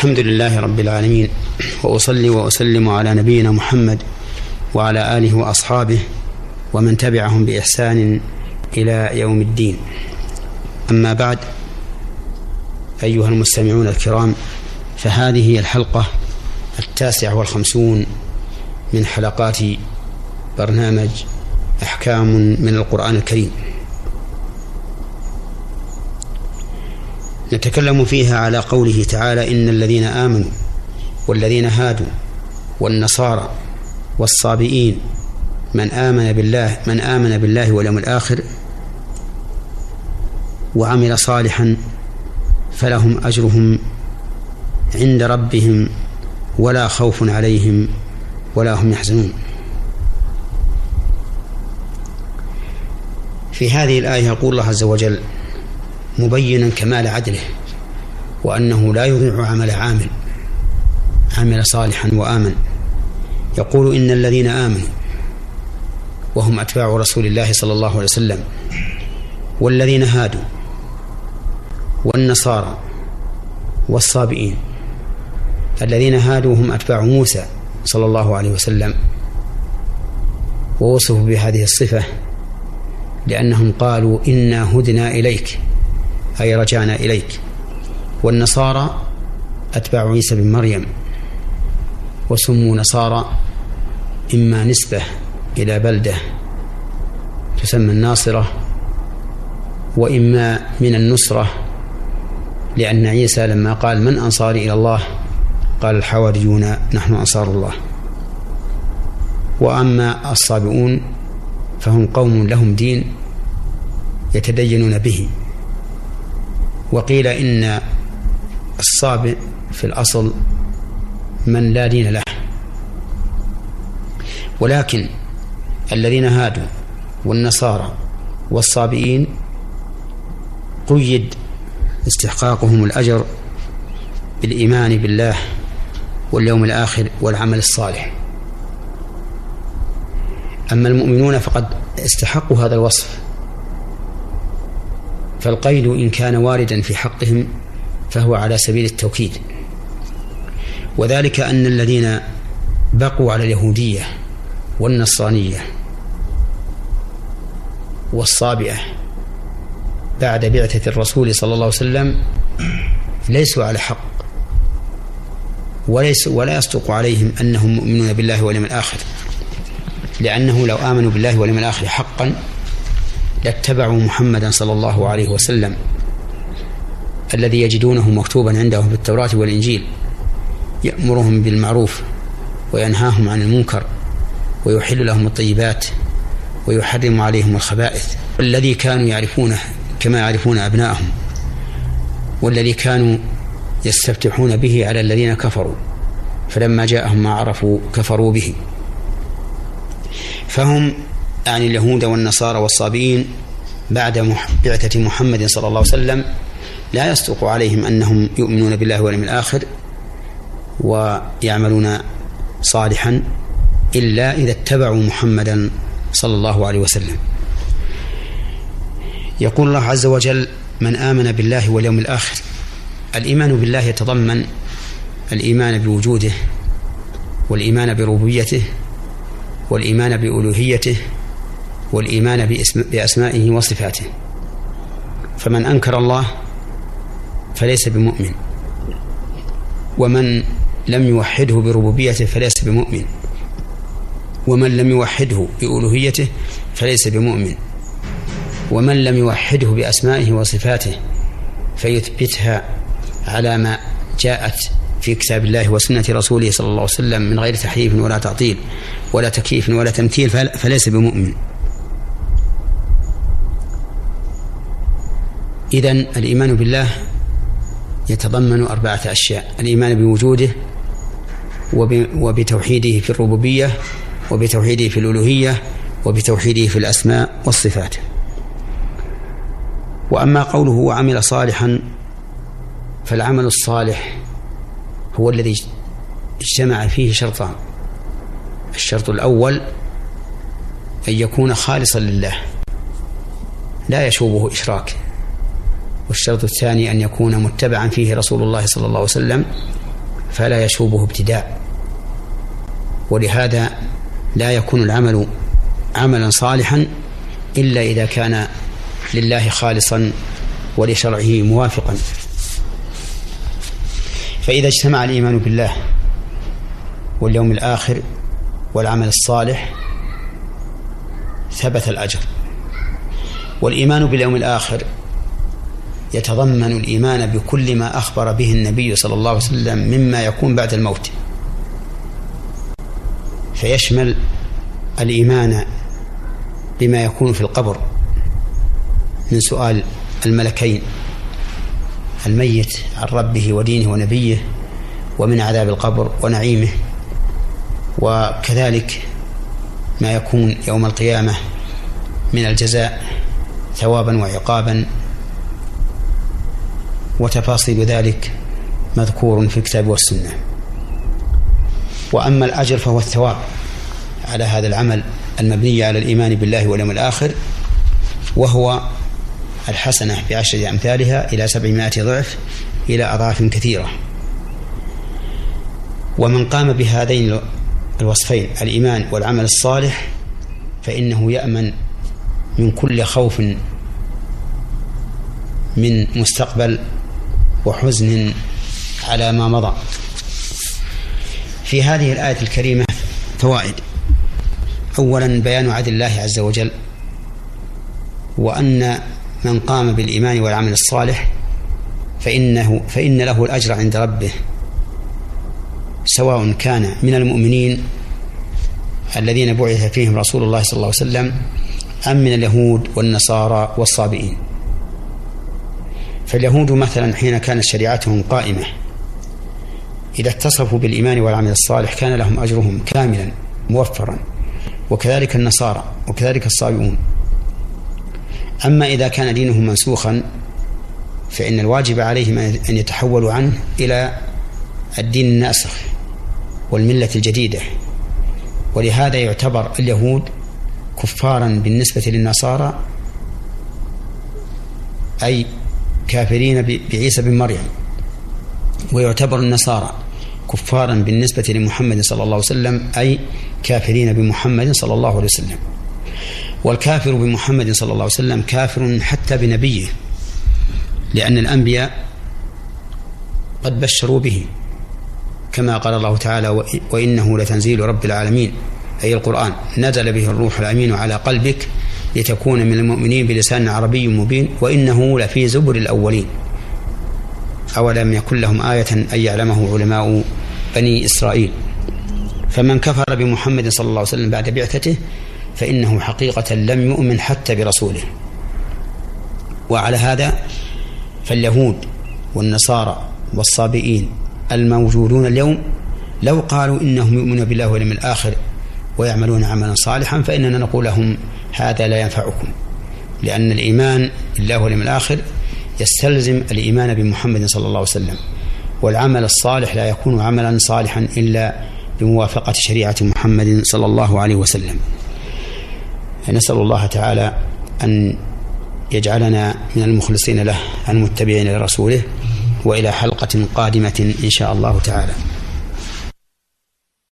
الحمد لله رب العالمين وأصلي وأسلم على نبينا محمد وعلى آله وأصحابه ومن تبعهم بإحسان إلى يوم الدين. أما بعد أيها المستمعون الكرام فهذه هي الحلقة التاسعة والخمسون من حلقات برنامج أحكام من القرآن الكريم. نتكلم فيها على قوله تعالى إن الذين آمنوا والذين هادوا والنصارى والصابئين من آمن بالله من آمن بالله واليوم الآخر وعمل صالحا فلهم أجرهم عند ربهم ولا خوف عليهم ولا هم يحزنون. في هذه الآية يقول الله عز وجل مبينا كمال عدله. وأنه لا يضيع عمل عامل عمل صالحا وآمن. يقول إن الذين آمنوا وهم أتباع رسول الله صلى الله عليه وسلم والذين هادوا والنصارى والصابئين الذين هادوا هم أتباع موسى صلى الله عليه وسلم ووصفوا بهذه الصفة لأنهم قالوا إنا هدنا إليك أي رجعنا إليك. والنصارى أتباع عيسى بن مريم وسموا نصارى إما نسبة إلى بلدة تسمى الناصرة وإما من النصرة لأن عيسى لما قال من أنصاري إلى الله؟ قال الحواريون نحن أنصار الله. وأما الصابئون فهم قوم لهم دين يتدينون به. وقيل إن الصابئ في الأصل من لا دين له. ولكن الذين هادوا والنصارى والصابئين قيد استحقاقهم الأجر بالإيمان بالله واليوم الآخر والعمل الصالح. أما المؤمنون فقد استحقوا هذا الوصف. فالقيد إن كان واردا في حقهم فهو على سبيل التوكيد. وذلك أن الذين بقوا على اليهودية والنصرانية والصابئة بعد بعثة الرسول صلى الله عليه وسلم ليسوا على حق وليس ولا يصدق عليهم أنهم مؤمنون بالله واليوم الآخر. لأنه لو آمنوا بالله واليوم الآخر حقا لاتبعوا محمدا صلى الله عليه وسلم. الذي يجدونه مكتوبا عندهم في التوراة والإنجيل يأمرهم بالمعروف وينهاهم عن المنكر ويحل لهم الطيبات ويحرم عليهم الخبائث. الذي كانوا يعرفونه كما يعرفون أبنائهم والذي كانوا يستفتحون به على الذين كفروا فلما جاءهم ما عرفوا كفروا به. فهم عن اليهود والنصارى والصابئين بعد بعثة محمد صلى الله عليه وسلم لا يصدق عليهم أنهم يؤمنون بالله واليوم الآخر ويعملون صالحا إلا إذا اتبعوا محمدا صلى الله عليه وسلم. يقول الله عز وجل من آمن بالله واليوم الآخر الإيمان بالله يتضمن الإيمان بوجوده والإيمان بربوبيته والإيمان بألوهيته والإيمان بأسمائه وصفاته. فمن أنكر الله فليس بمؤمن. ومن لم يوحده بربوبيته فليس بمؤمن. ومن لم يوحده بألوهيته فليس بمؤمن. ومن لم يوحده بأسمائه وصفاته فيثبتها على ما جاءت في كتاب الله وسنة رسوله صلى الله عليه وسلم من غير تحريف ولا تعطيل ولا تكييف ولا تمثيل فليس بمؤمن. إذن الإيمان بالله يتضمن أربعة أشياء الإيمان بوجوده وبتوحيده في الربوبية وبتوحيده في الألوهية وبتوحيده في الأسماء والصفات. وأما قوله وعمل صالحا فالعمل الصالح هو الذي اجتمع فيه شرطان. الشرط الأول أن يكون خالصا لله لا يشوبه إشراك. والشرط الثاني أن يكون متبعا فيه رسول الله صلى الله عليه وسلم فلا يشوبه ابتداء. ولهذا لا يكون العمل عملا صالحا إلا إذا كان لله خالصا ولشرعه موافقا. فإذا اجتمع الإيمان بالله واليوم الآخر والعمل الصالح ثبت الأجر. والإيمان باليوم الآخر يتضمن الإيمان بكل ما أخبر به النبي صلى الله عليه وسلم مما يكون بعد الموت. فيشمل الإيمان بما يكون في القبر. من سؤال الملكين الميت عن ربه ودينه ونبيه ومن عذاب القبر ونعيمه وكذلك ما يكون يوم القيامة من الجزاء ثوابا وعقابا. وتفاصيل ذلك مذكور في الكتاب والسنة. وأما الأجر فهو الثواب على هذا العمل المبني على الإيمان بالله واليوم الآخر وهو الحسنة بعشر أمثالها إلى سبعمائة ضعف إلى أضعاف كثيرة. ومن قام بهذين الوصفين الإيمان والعمل الصالح فإنه يأمن من كل خوف من مستقبل وحزن على ما مضى. في هذه الآية الكريمة فوائد. أولا بيان عدل الله عز وجل وأن من قام بالإيمان والعمل الصالح فإنه فإن له الأجر عند ربه سواء كان من المؤمنين الذين بعث فيهم رسول الله صلى الله عليه وسلم أم من اليهود والنصارى والصابئين. فاليهود مثلا حين كانت شريعتهم قائمة إذا اتصفوا بالإيمان والعمل الصالح كان لهم أجرهم كاملا موفرا وكذلك النصارى وكذلك الصابئون. أما إذا كان دينهم منسوخا فإن الواجب عليهم أن يتحولوا عنه إلى الدين الناسخ والملة الجديدة. ولهذا يعتبر اليهود كفارا بالنسبة للنصارى أي كافرين بعيسى بن مريم ويعتبر النصارى كفارا بالنسبة لمحمد صلى الله عليه وسلم أي كافرين بمحمد صلى الله عليه وسلم. والكافر بمحمد صلى الله عليه وسلم كافر حتى بنبيه لأن الأنبياء قد بشروا به كما قال الله تعالى وإنه لتنزيل رب العالمين أي القرآن نزل به الروح الأمين على قلبك لتكون من المؤمنين بلسان عربي مبين وإنه لفي زبر الأولين. أولم يكن لهم آية أن يعلمه علماء بني إسرائيل. فمن كفر بمحمد صلى الله عليه وسلم بعد بعثته فإنه حقيقة لم يؤمن حتى برسوله. وعلى هذا فاليهود والنصارى والصابئين الموجودون اليوم لو قالوا إنهم يؤمنون بالله واليوم الآخر ويعملون عملا صالحا فإننا نقول لهم هذا لا ينفعكم لأن الإيمان بالله واليوم الآخر يستلزم الإيمان بمحمد صلى الله عليه وسلم والعمل الصالح لا يكون عملا صالحا إلا بموافقة شريعة محمد صلى الله عليه وسلم. نسأل الله تعالى أن يجعلنا من المخلصين له المتبعين لرسوله وإلى حلقة قادمة إن شاء الله تعالى.